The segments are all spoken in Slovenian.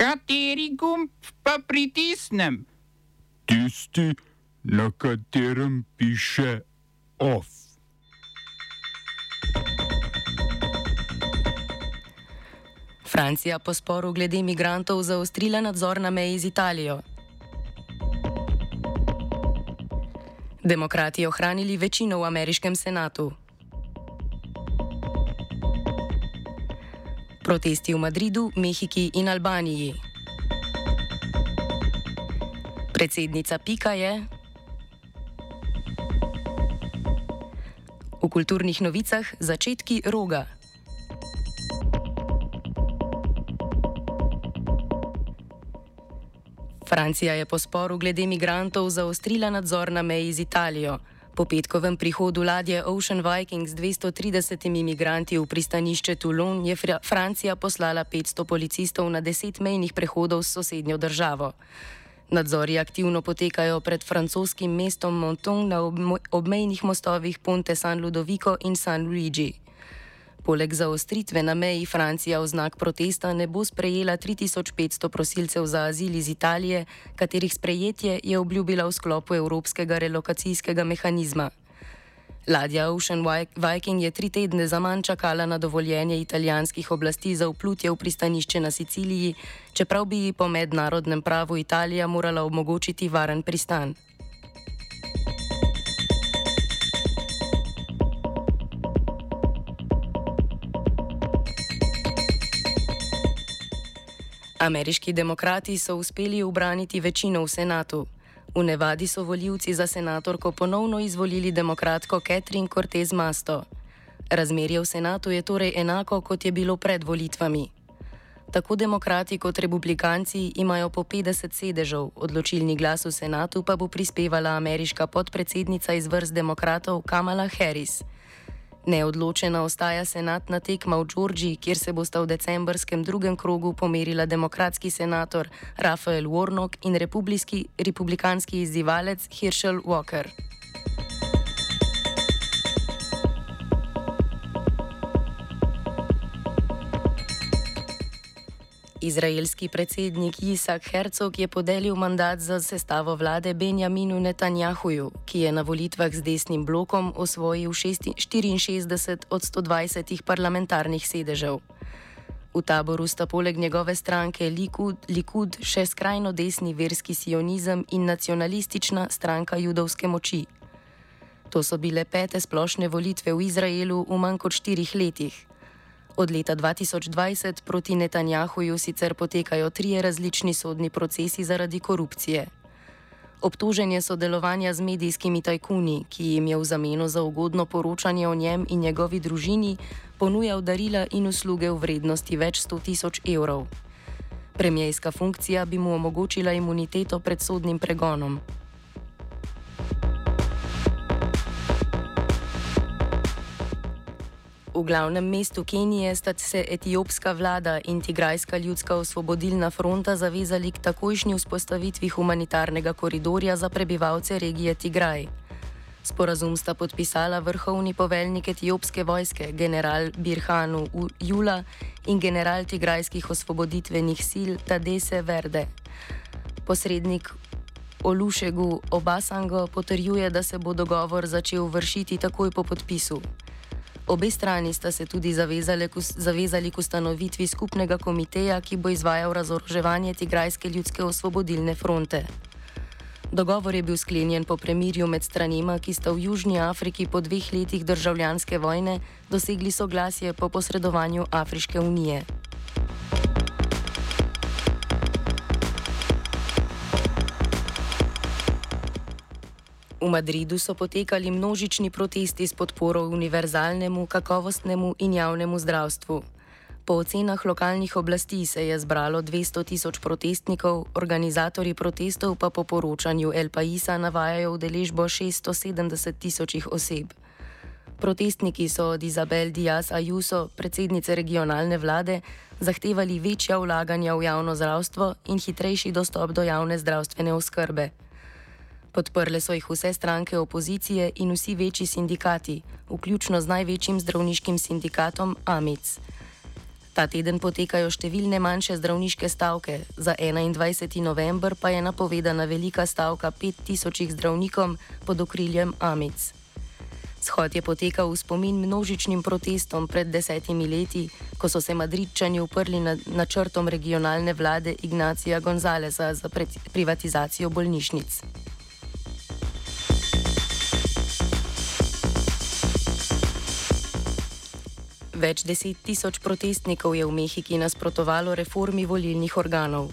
Kateri gumb pa pritisnem? Tisti, na katerem piše OF. Francija po sporu glede imigrantov zaostrila nadzor na meji z Italijo. Demokrati ohranili večino v ameriškem senatu. Protesti v Madridu, Mehiki in Albaniji. Predsednica Pika je. V kulturnih novicah začetki roga. Francija je po sporu glede imigrantov zaostrila nadzor na meji z Italijo. Po petkovem prihodu ladje Ocean Viking z 230 imigranti v pristanišče Toulon je Fra Francija poslala 500 policistov na 10 mejnih prehodov s sosednjo državo. Nadzori aktivno potekajo pred francoskim mestom Monton na obmejnih mostovih Ponte San Ludovico in San Luigi. Poleg zaostritve na meji Francija v znak protesta ne bo sprejela 3500 prosilcev za azil iz Italije, katerih sprejetje je obljubila v sklopu Evropskega relokacijskega mehanizma. Ladja Ocean Viking je tri tedne za manj čakala na dovoljenje italijanskih oblasti za vplutje v pristanišče na Siciliji, čeprav bi ji po mednarodnem pravu Italija morala omogočiti varen pristan. Ameriški demokrati so uspeli obraniti večino v senatu. V Nevadi so voljivci za senatorko ponovno izvolili demokratko Catherine Cortez Masto. Razmerje v senatu je torej enako, kot je bilo pred volitvami. Tako demokrati kot republikanci imajo po 50 sedežev, odločilni glas v senatu pa bo prispevala ameriška podpredsednica iz vrst demokratov Kamala Harris. Neodločena ostaja senatna tekma v Džordžiji, kjer se bosta v decembrskem drugem krogu pomerila demokratski senator Rafael Warnock in republikanski izzivalec Herschel Walker. Izraelski predsednik Isak Herzog je podelil mandat za sestavo vlade Benjaminu Netanjahuju, ki je na volitvah z desnim blokom osvojil 64 od 120 parlamentarnih sedežev. V taboru sta poleg njegove stranke Likud, Likud še skrajno desni verski sionizem in nacionalistična stranka judovske moči. To so bile pete splošne volitve v Izraelu v manj kot štirih letih. Od leta 2020 proti Netanjahuju sicer potekajo trije različni sodni procesi zaradi korupcije. Obtožen je sodelovanja z medijskimi tajkuni, ki jim je v zameno za ugodno poročanje o njem in njegovi družini ponujal darila in usluge v vrednosti več sto tisoč evrov. Premijejska funkcija bi mu omogočila imuniteto pred sodnim pregonom. V glavnem mestu Kenije sta se etiopska vlada in Tigrajska ljudska osvobodilna fronta zavezali k takojšnji vzpostavitvi humanitarnega koridorja za prebivalce regije Tigraj. Sporazum sta podpisala vrhovni poveljnik etiopske vojske, general Birhanu Jula in general Tigrajskih osvoboditvenih sil Tadese Verde. Posrednik Olušegu Obasango potrjuje, da se bo dogovor začel vršiti takoj po podpisu. Obe strani sta se tudi zavezali k ustanovitvi skupnega komiteja, ki bo izvajal razoroževanje Tigrajske ljudske osvobodilne fronte. Dogovor je bil sklenjen po premirju med stranima, ki sta v Južni Afriki po dveh letih državljanske vojne dosegli soglasje po posredovanju Afriške unije. V Madridu so potekali množični protesti s podporo univerzalnemu, kakovostnemu in javnemu zdravstvu. Po ocenah lokalnih oblasti se je zbralo 200 tisoč protestnikov, organizatori protestov pa po poročanju El Paisa navajajo udeležbo 670 tisočih oseb. Protestniki so od Izabel Diaz Ayuso, predsednice regionalne vlade, zahtevali večja vlaganja v javno zdravstvo in hitrejši dostop do javne zdravstvene oskrbe. Podprle so jih vse stranke opozicije in vsi večji sindikati, vključno z največjim zdravniškim sindikatom AMIC. Ta teden potekajo številne manjše zdravniške stavke, za 21. november pa je napovedana velika stavka 5000 zdravnikom pod okriljem Amic. Shod je potekal v spomin množičnim protestom pred desetimi leti, ko so se Madridčani uprli nad načrtom regionalne vlade Ignacija Gonzaleza za privatizacijo bolnišnic. Več deset tisoč protestnikov je v Mehiki nasprotovalo reformi volilnih organov.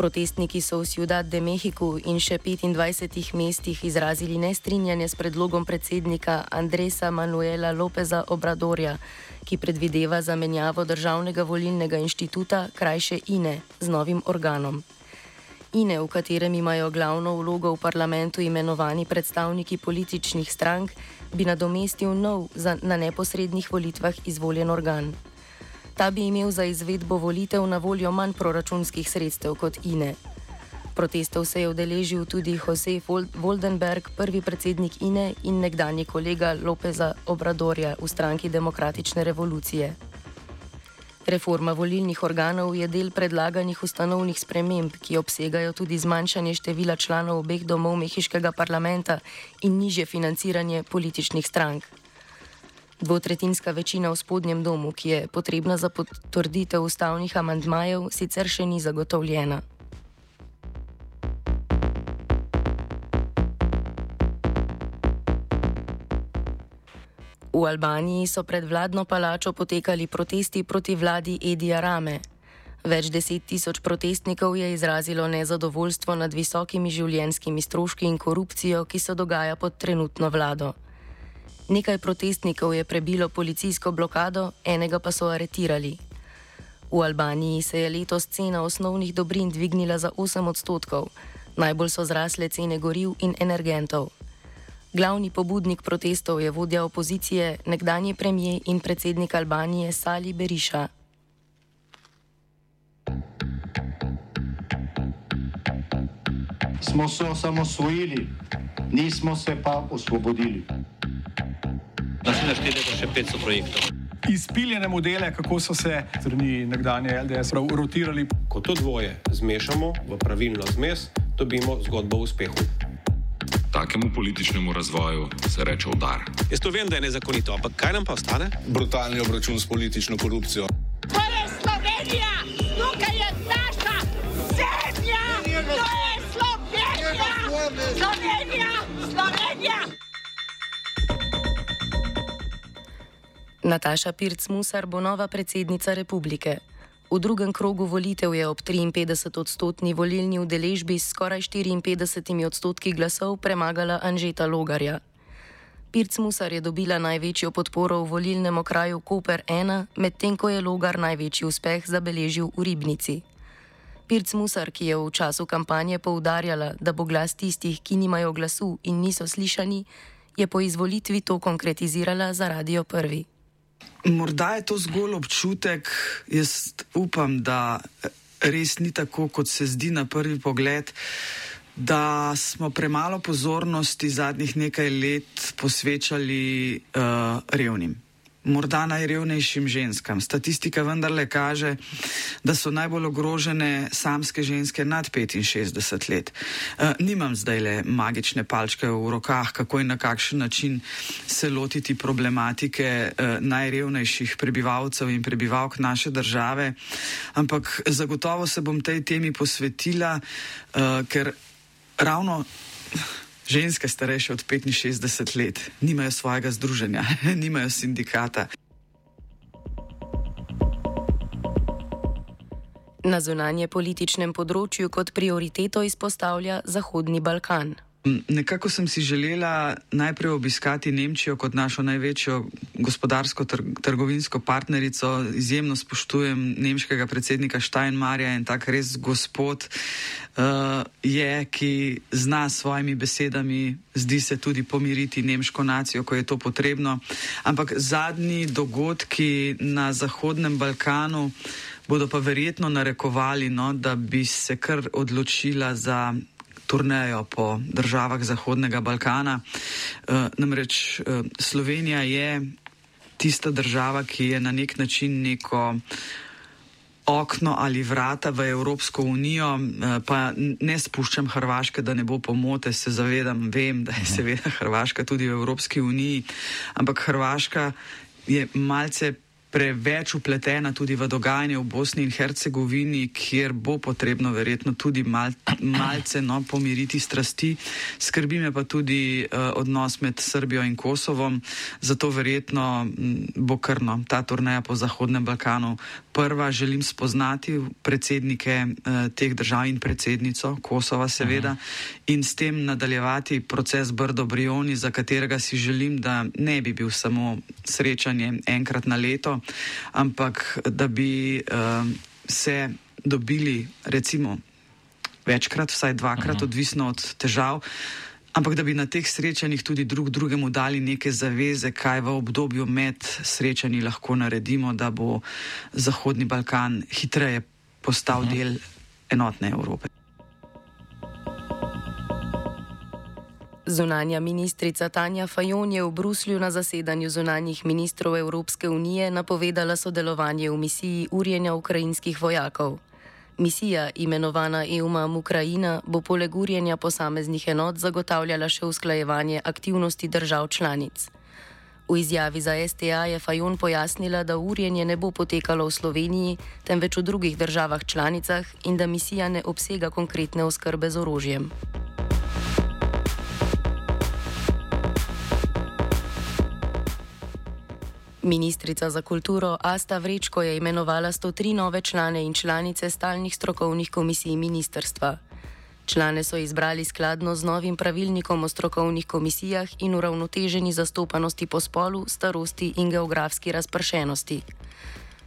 Protestniki so v Ciudad de Mexico in še 25 mestih izrazili nestrinjanje s predlogom predsednika Andresa Manuela Lopeza Obradorja, ki predvideva zamenjavo Državnega volilnega inštituta, krajše INE, z novim organom. INE, v katerem imajo glavno vlogo v parlamentu imenovani predstavniki političnih strank, bi nadomestil nov za, na neposrednih volitvah izvoljen organ. Ta bi imel za izvedbo volitev na voljo manj proračunskih sredstev kot INE. Protestov se je udeležil tudi Jose Voldenberg, prvi predsednik INE in nekdani kolega Lopeza Obradorja v stranki Demokratične revolucije. Reforma volilnih organov je del predlaganih ustanovnih sprememb, ki obsegajo tudi zmanjšanje števila članov obeh domov mehiškega parlamenta in niže financiranje političnih strank. Dvotretinska večina v spodnjem domu, ki je potrebna za potrditev ustavnih amandmajev, sicer še ni zagotovljena. V Albaniji so pred vladno palačo potekali protesti proti vladi Edija Rame. Več deset tisoč protestnikov je izrazilo nezadovoljstvo nad visokimi življenskimi stroški in korupcijo, ki se dogaja pod trenutno vlado. Nekaj protestnikov je prebilo policijsko blokado, enega pa so aretirali. V Albaniji se je letos cena osnovnih dobrin dvignila za 8 odstotkov, najbolj so zrasle cene goriv in energentov. Glavni pobudnik protestov je vodja opozicije, nekdanji premijer in predsednik Albanije Sali Beriša. Smo se osamosvojili, nismo se pa osvobodili. Da se naštejemo še 500 projektov. Izpiljene modele, kako so se strani nekdanje LDS rotirali. Ko to dvoje zmešamo v pravilno zmes, dobimo zgodbo o uspehu. Takemu političnemu razvoju se reče udar. Jaz to vem, da je nezakonito, ampak kaj nam pa ostane? Brutalni obračun s politično korupcijo. To je Slovenija, tukaj je naša zemlja, to je Slovenija, Slovenija, Slovenija. Nataša Pirc-Musar bo nova predsednica republike. V drugem krogu volitev je ob 53-odstotni volilni udeležbi s skoraj 54 odstotki glasov premagala Anžeta Logarja. Pirc Musar je dobila največjo podporo v volilnem okraju Koper 1, medtem ko je Logar največji uspeh zabeležil v Ribnici. Pirc Musar, ki je v času kampanje poudarjala, da bo glas tistih, ki nimajo glasu in niso slišani, je po izvolitvi to konkretizirala za Radio Prvi. Morda je to zgolj občutek, jaz upam, da res ni tako, kot se zdi na prvi pogled, da smo premalo pozornosti zadnjih nekaj let posvečali uh, revnim morda najrevnejšim ženskam. Statistika vendarle kaže, da so najbolj ogrožene samske ženske nad 65 let. E, nimam zdaj le magične palčke v rokah, kako in na kakšen način se lotiti problematike e, najrevnejših prebivalcev in prebivalk naše države, ampak zagotovo se bom tej temi posvetila, e, ker ravno ženske starejše od 65 let nimajo svojega združenja, nimajo sindikata. Na zunanje političnem področju kot prioriteto izpostavlja Zahodni Balkan. Nekako sem si želela najprej obiskati Nemčijo kot našo največjo gospodarsko trgovinsko partnerico. Izjemno spoštujem nemškega predsednika Steinmarja in tak res gospod uh, je, ki zna s svojimi besedami, zdi se tudi pomiriti nemško nacijo, ko je to potrebno. Ampak zadnji dogodki na Zahodnem Balkanu bodo pa verjetno narekovali, no, da bi se kar odločila za turnejo po državah Zahodnega Balkana. E, namreč e, Slovenija je tista država, ki je na nek način neko okno ali vrata v Evropsko unijo, eh, pa ne spuščam Hrvaške, da ne bo pomote, se zavedam, vem, da je seveda Hrvaška tudi v Evropski uniji, ampak Hrvaška je malce preveč upletena tudi v dogajanje v Bosni in Hercegovini, kjer bo potrebno verjetno tudi mal, malce no, pomiriti strasti. Skrbi me pa tudi uh, odnos med Srbijo in Kosovom, zato verjetno bo krno ta turneja po Zahodnem Balkanu. Prva želim spoznati predsednike uh, teh držav in predsednico Kosova seveda Aha. in s tem nadaljevati proces Brdo Brioni, za katerega si želim, da ne bi bil samo srečanje enkrat na leto, ampak da bi uh, se dobili, recimo, večkrat, vsaj dvakrat, uh mhm. -huh. odvisno od težav. Ampak da bi na teh srečanjih tudi drug drugemu dali neke zaveze, kaj v obdobju med srečanji lahko naredimo, da bo Zahodni Balkan hitreje postal uh mhm. -huh. del enotne Evrope. Zunanja ministrica Tanja Fajon je v Bruslju na zasedanju zunanjih ministrov Evropske unije napovedala sodelovanje v misiji urjenja ukrajinskih vojakov. Misija, imenovana EUMAM Ukrajina, bo poleg urjenja posameznih enot zagotavljala še usklajevanje aktivnosti držav članic. V izjavi za STA je Fajon pojasnila, da urjenje ne bo potekalo v Sloveniji, temveč v drugih državah članicah in da misija ne obsega konkretne oskrbe z orožjem. Ministrica za kulturo Asta Vrečko je imenovala 103 nove člane in članice stalnih strokovnih komisij ministerstva. Člane so izbrali skladno z novim pravilnikom o strokovnih komisijah in uravnoteženi zastopanosti po spolu, starosti in geografski razpršenosti.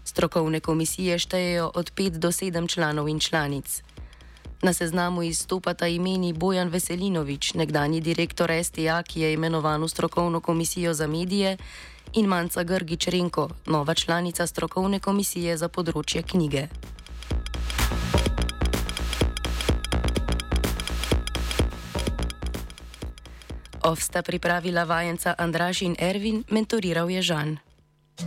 Strokovne komisije štejejo od 5 do 7 članov in članic. Na seznamu izstopata imeni Bojan Veselinovič, nekdani direktor STA, ki je imenovan v strokovno komisijo za medije, in Manca Grgič Renko, nova članica strokovne komisije za področje knjige. Ovsta pripravila vajenca Andraš in Ervin, mentoriral je Žan.